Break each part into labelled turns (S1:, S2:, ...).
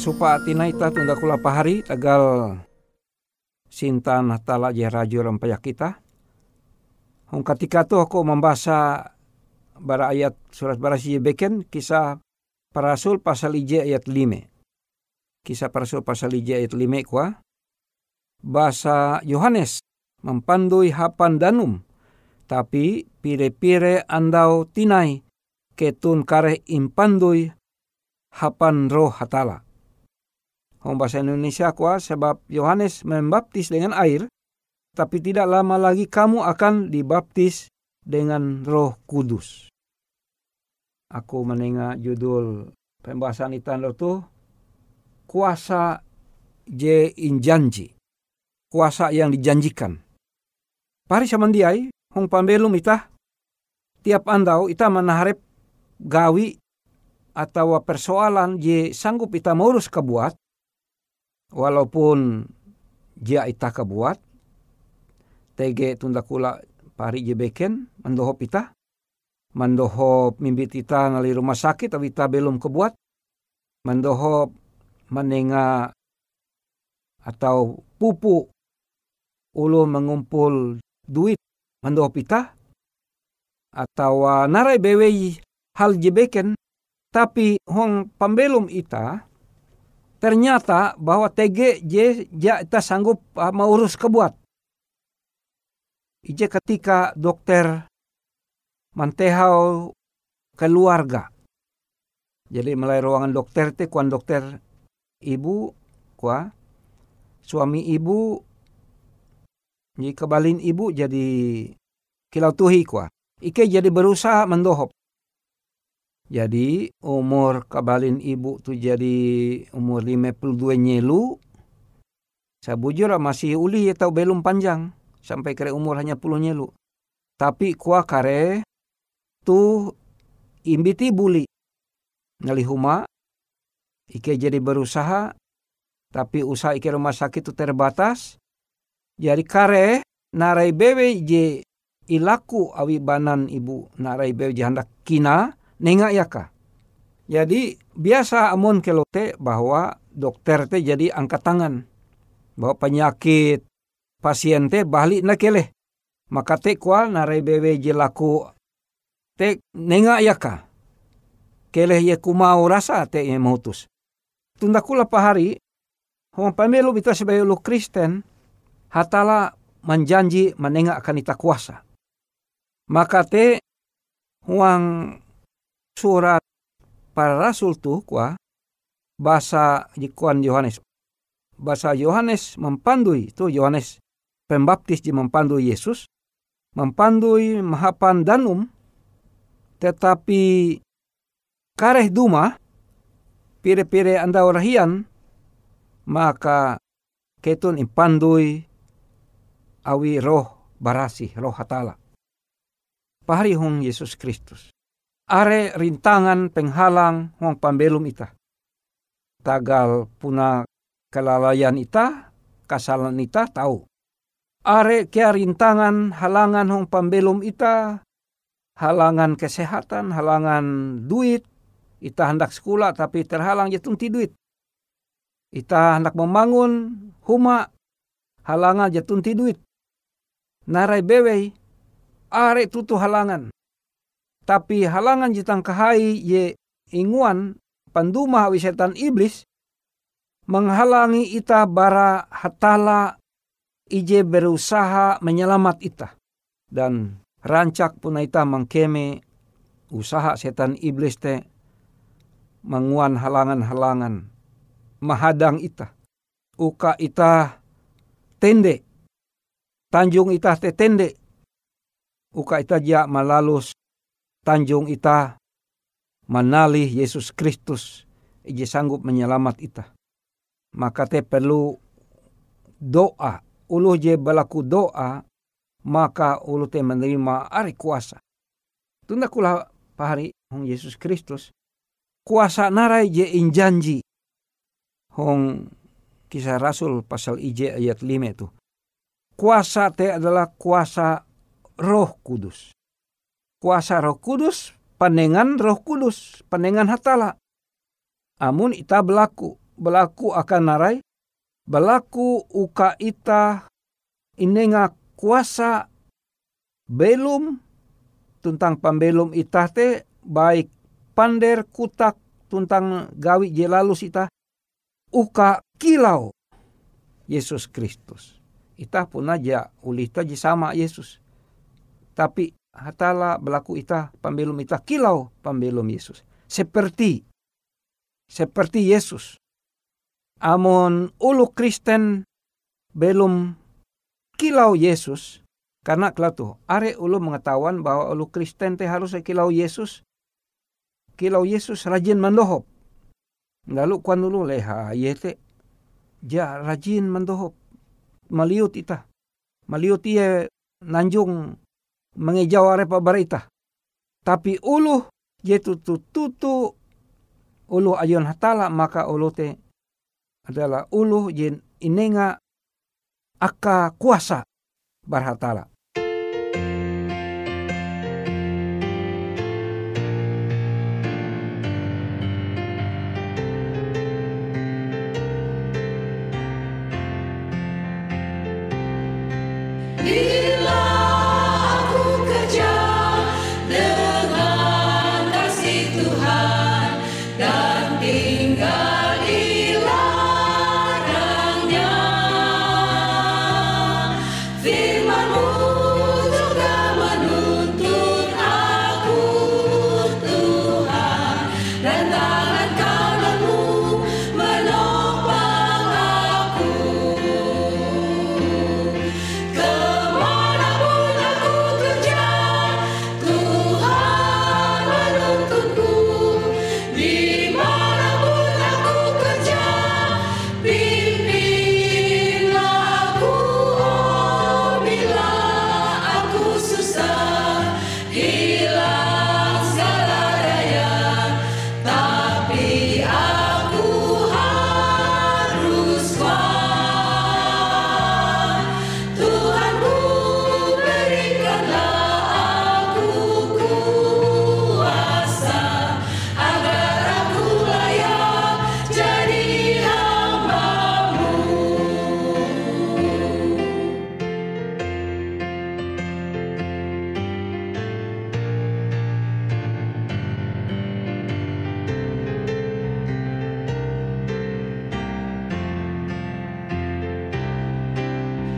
S1: Hasupa tina ita tunda kula pahari tagal sintan hatala je rajo rampayak kita. Hong ketika tu aku membaca bara ayat surat barasi beken kisah para rasul pasal ije ayat lima. Kisah para rasul pasal ije ayat lima kuah. Bahasa Yohanes mempandui hapan danum. Tapi pire-pire andau tinai ketun kare impandui hapan roh hatala. Hong bahasa Indonesia kuah sebab Yohanes membaptis dengan air, tapi tidak lama lagi kamu akan dibaptis dengan roh kudus. Aku menengah judul pembahasan itu kuasa je injanji. Kuasa yang dijanjikan. Pari samandiai, hong pambelum itah, tiap andau ita menaharep gawi atau persoalan je sanggup ita mengurus kebuat, walaupun dia ita kebuat, tege tunda kula pari je beken, mandohop ita, mandohop mimbit ita ngali rumah sakit tapi ita belum kebuat, mandohop menenga atau pupu ulu mengumpul duit mandohop ita, atau narai bewei hal jebeken tapi hong pambelum ita ternyata bahwa TG je ja kita sanggup uh, mengurus kebuat. Ije ketika dokter mantehau keluarga. Jadi mulai ruangan dokter te kuan dokter ibu kua suami ibu jadi kebalin ibu jadi kilau tuhi kua. Ike jadi berusaha mendohop. Jadi umur kabalin ibu tu jadi umur 52 nyelu. Saya bujur masih uli tahu belum panjang. Sampai kere umur hanya puluh nyelu. Tapi kuah kare tu imbiti buli. Ngali huma. Ike jadi berusaha. Tapi usaha ike rumah sakit itu terbatas. Jadi kare narai bewe je ilaku awi banan ibu narai bewe je hendak kina nenga yaka. Jadi biasa amun kelote bahwa dokter te jadi angkat tangan. Bahwa penyakit pasien te balik na keleh. Maka te kual narai bewe laku te nenga yaka. Keleh ye kumau rasa te ye. Tunda kula pahari, Hong pamelu bita sebagai lu Kristen, hatala menjanji menengah akan ita kuasa. Maka te huang surat para rasul tu kwa bahasa jikuan Yohanes. Bahasa Yohanes mempandui tu Yohanes pembaptis di mempandui Yesus. Mempandui mahapan danum. Tetapi kareh duma pire-pire anda orahian maka ketun impandui awi roh barasi roh hatala. Pahari Yesus Kristus are rintangan penghalang huang pambelum ita. Tagal puna kelalaian ita, kasalan ita tahu. Are kia rintangan halangan huang pambelum ita, halangan kesehatan, halangan duit, ita hendak sekolah tapi terhalang jatuh ti duit. Ita hendak membangun huma, halangan jatuh ti duit. Narai bewei, are tutu halangan tapi halangan jitang kahai ye inguan panduma wisetan iblis menghalangi ita bara hatala ije berusaha menyelamat ita. Dan rancak pun ita mengkeme usaha setan iblis te menguan halangan-halangan mahadang ita. Uka ita tende. Tanjung ita te tende. Uka ita ja malalus tanjung ita manali Yesus Kristus ije sanggup menyelamat ita. Maka te perlu doa. Ulu je balaku doa, maka ulu te menerima ari kuasa. Tunda kula pahari hong Yesus Kristus kuasa narai je injanji hong kisah Rasul pasal IJ ayat 5 itu. Kuasa te adalah kuasa Roh Kudus. Kuasa Roh Kudus panengan Roh Kudus, panengan hatala. Amun ita berlaku, berlaku akan narai, berlaku uka ita inenga kuasa belum tentang pambelum ita te baik pander kutak tentang gawi jelalus ita uka kilau Yesus Kristus. Ita pun aja uli ita sama Yesus. Tapi hatala berlaku ita pambelum ita kilau pambelum Yesus. Seperti seperti Yesus. Amon ulu Kristen belum kilau Yesus. Karena kelatu are ulu mengetahuan bahwa ulu Kristen teh harus kilau Yesus. Kilau Yesus rajin mendohop. Lalu kuan dulu leha yete ja rajin mendohop. Maliut ita maliut ia nanjung mengejau are pabarita tapi ulu je tutu tutu ulu ayun hatala maka ulu te adalah ulu jen inenga aka kuasa barhatala.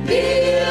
S2: Be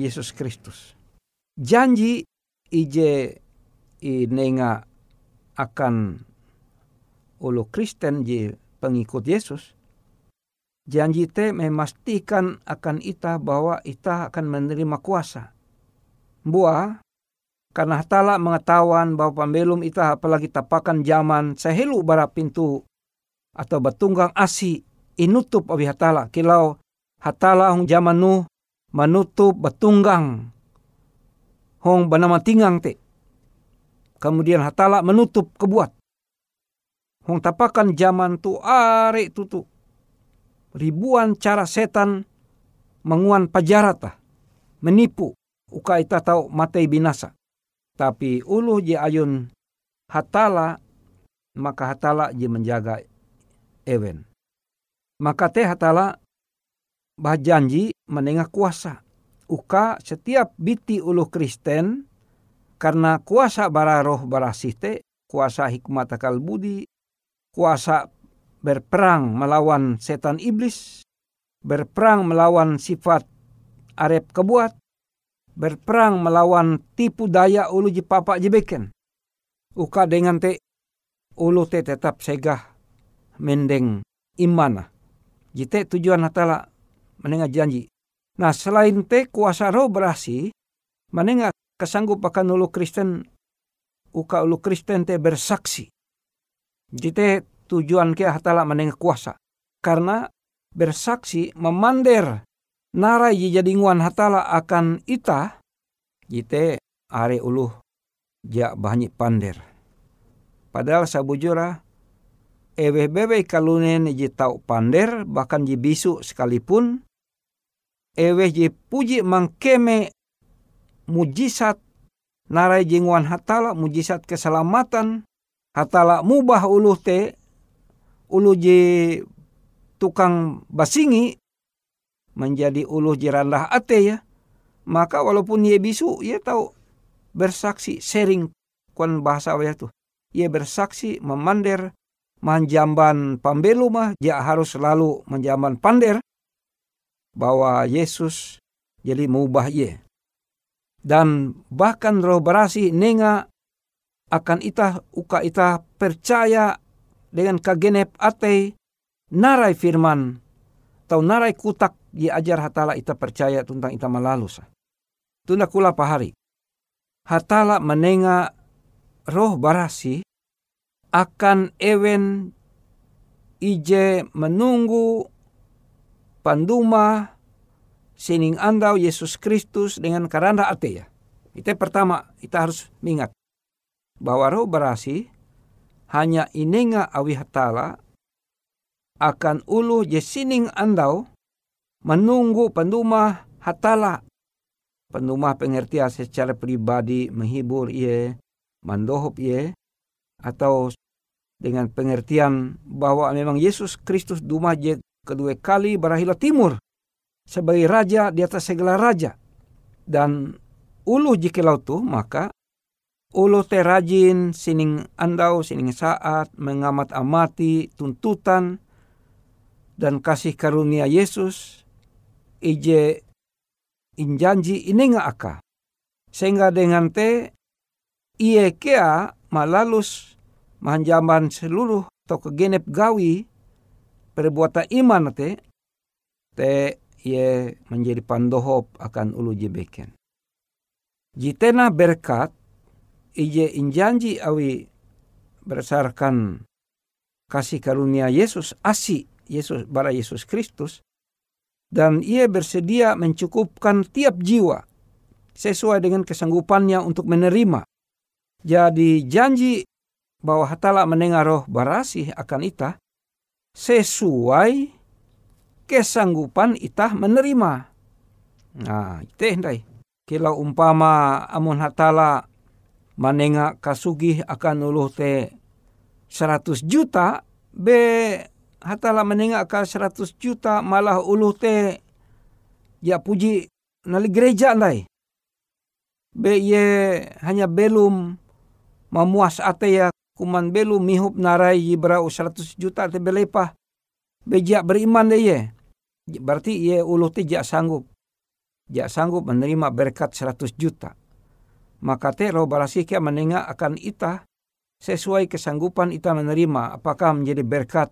S1: Yesus Kristus. Janji ije inenga akan ulu Kristen je pengikut Yesus. Janji te memastikan akan ita bahwa ita akan menerima kuasa. Buah, karena hatala mengetahuan bahwa pembelum ita apalagi tapakan zaman sehelu bara pintu atau betunggang asi inutup abi hatala kilau hatala hong zaman nu menutup betunggang hong banama tinggang te. Kemudian hatala menutup kebuat. Hong tapakan zaman tu are tutu. Ribuan cara setan menguan pajarata. Menipu. Uka ita tahu matai binasa. Tapi ulu je ayun hatala. Maka hatala je menjaga ewen. Maka teh hatala janji menengah kuasa. Uka setiap biti ulu Kristen karena kuasa bara roh bara site, kuasa hikmat akal budi, kuasa berperang melawan setan iblis, berperang melawan sifat arep kebuat, berperang melawan tipu daya ulu jipapa jebeken. Uka dengan te ulu te tetap segah mendeng imana. Jite tujuan hatala menengah janji. Nah selain te kuasa roh berasi, menengah kesanggup akan ulu Kristen, uka ulu Kristen te bersaksi. Jadi tujuan ke hatala menengah kuasa. Karena bersaksi memander narai jadi nguan hatala akan ita, jite are ulu ja banyak pander. Padahal sabujura ewe bebe kalunen ji tau pander bahkan ji bisu sekalipun ewe je puji mangkeme mujizat narai jingwan hatala mujizat keselamatan hatala mubah ulu te ulu je tukang basingi menjadi ulu jerandah ate ya. Maka walaupun ye bisu ye tahu bersaksi sharing kon bahasa waya tuh ye bersaksi memander manjamban pambelu mah dia harus selalu menjamban pander bahwa Yesus jadi mengubah ye. Dan bahkan roh berasi nenga akan ita uka ita percaya dengan kagenep ate narai firman atau narai kutak ajar hatala ita percaya tentang ita malalus. Tunda kula pahari. Hatala menenga roh barasi akan ewen ije menunggu panduma sining andau Yesus Kristus dengan karanda ate ya. Itu pertama, kita harus mengingat bahwa roh berasi hanya inenga awi hatala akan ulu sining andau menunggu penduma hatala. Penduma pengertian secara pribadi menghibur ia, mandohop ia, atau dengan pengertian bahwa memang Yesus Kristus duma je kedua kali berahila timur sebagai raja di atas segala raja. Dan ulu jikalau tu maka ulu te rajin sining andau sining saat mengamat amati tuntutan dan kasih karunia Yesus ije injanji ininga aka. Sehingga dengan te iye kea malalus manjaman seluruh atau kegenep gawi perbuatan iman te te ye menjadi pandohop akan ulu jebeken. Jitena berkat ije injanji awi berdasarkan kasih karunia Yesus asi Yesus bara Yesus Kristus dan ia bersedia mencukupkan tiap jiwa sesuai dengan kesanggupannya untuk menerima. Jadi janji bahwa hatala mendengar roh barasih akan ita sesuai kesanggupan itah menerima. Nah, itu hendai. Kila umpama amun hatala manenga kasugih akan uluh te 100 juta, be hatala menenga ka 100 juta malah uluh te ya puji nali gereja lai. Be ye hanya belum memuas ate ya kuman belum mihup narai berau 100 juta te belepah Bejak beriman deh ye. Berarti ye ulu tijak sanggup. ja sanggup menerima berkat 100 juta. Maka te roh barasikia menengah akan ita sesuai kesanggupan ita menerima apakah menjadi berkat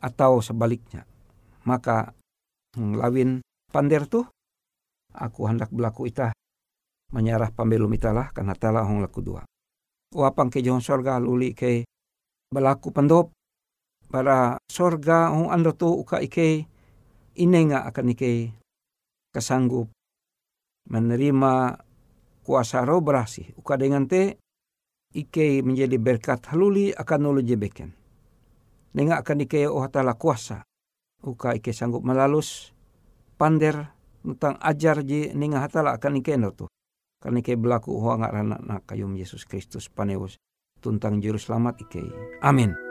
S1: atau sebaliknya. Maka hmm, lawin pander tuh aku hendak berlaku ita menyarah pambelum italah karena telah hong laku dua. Wapang ke jong sorga luli ke berlaku pendop para sorga hong ando tu uka ike inenga akan ike kesanggup menerima kuasa roh berasi. Uka dengan te ike menjadi berkat haluli akan nulu jebeken. Nenga akan ike oh hatala kuasa. Uka ike sanggup melalus pander tentang ajar je nenga hatala akan ike no tu. Karena ike berlaku huang anak nak kayum Yesus Kristus paneus tuntang juru selamat. Amin.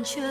S3: quên trở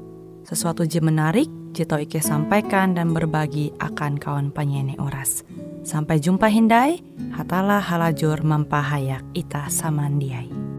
S3: sesuatu je menarik, Jito Ike sampaikan dan berbagi akan kawan penyanyi oras. Sampai jumpa Hindai, hatalah halajur mempahayak ita samandiai.